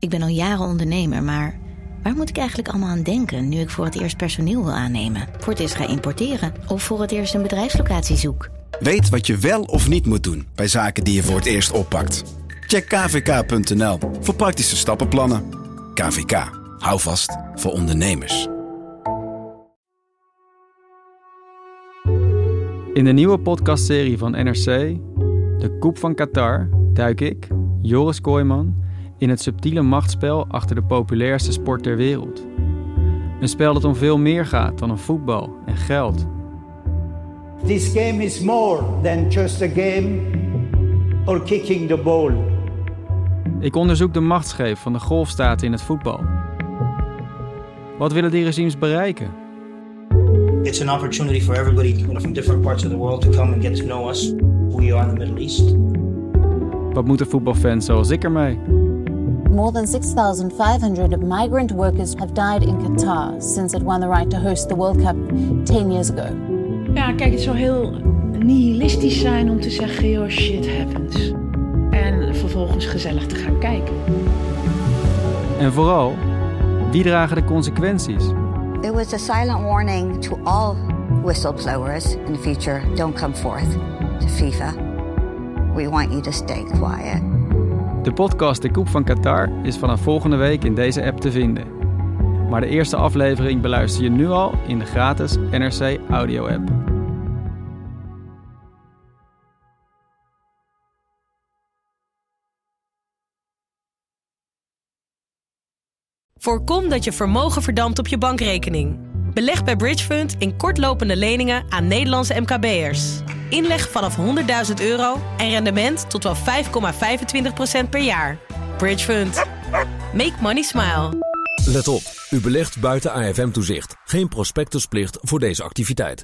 Ik ben al jaren ondernemer, maar waar moet ik eigenlijk allemaal aan denken nu ik voor het eerst personeel wil aannemen, voor het eerst ga importeren of voor het eerst een bedrijfslocatie zoek? Weet wat je wel of niet moet doen bij zaken die je voor het eerst oppakt. Check kvk.nl voor praktische stappenplannen. KVK, hou vast voor ondernemers. In de nieuwe podcastserie van NRC, De Koep van Qatar, duik ik, Joris Kooijman, in het subtiele machtsspel achter de populairste sport ter wereld. Een spel dat om veel meer gaat dan om voetbal en geld. This game is more than just a game or kicking the ball. Ik onderzoek de machtsgreep van de golfstaten in het voetbal. Wat willen die regimes bereiken? It's an opportunity for everybody from different parts of the world to come and get to know us, who we are in the Middle East. Wat moeten voetbalfans zoals ik ermee? More than 6,500 migrant workers have died in Qatar since it won the right to host the World Cup 10 years ago. Ja, kijk, het zou heel nihilistisch zijn om te zeggen, joh, shit happens. En vervolgens gezellig te gaan kijken. En vooral, wie dragen de consequenties? It was a silent warning to all whistleblowers in the future don't come forth to FIFA. We want you to stay quiet. De podcast De Koep van Qatar is vanaf volgende week in deze app te vinden. Maar de eerste aflevering beluister je nu al in de gratis NRC Audio app. Voorkom dat je vermogen verdampt op je bankrekening. Beleg bij Bridgefund in kortlopende leningen aan Nederlandse MKB'ers. Inleg vanaf 100.000 euro en rendement tot wel 5,25% per jaar. Bridgefund. Make money smile. Let op, u belegt buiten AFM-toezicht. Geen prospectusplicht voor deze activiteit.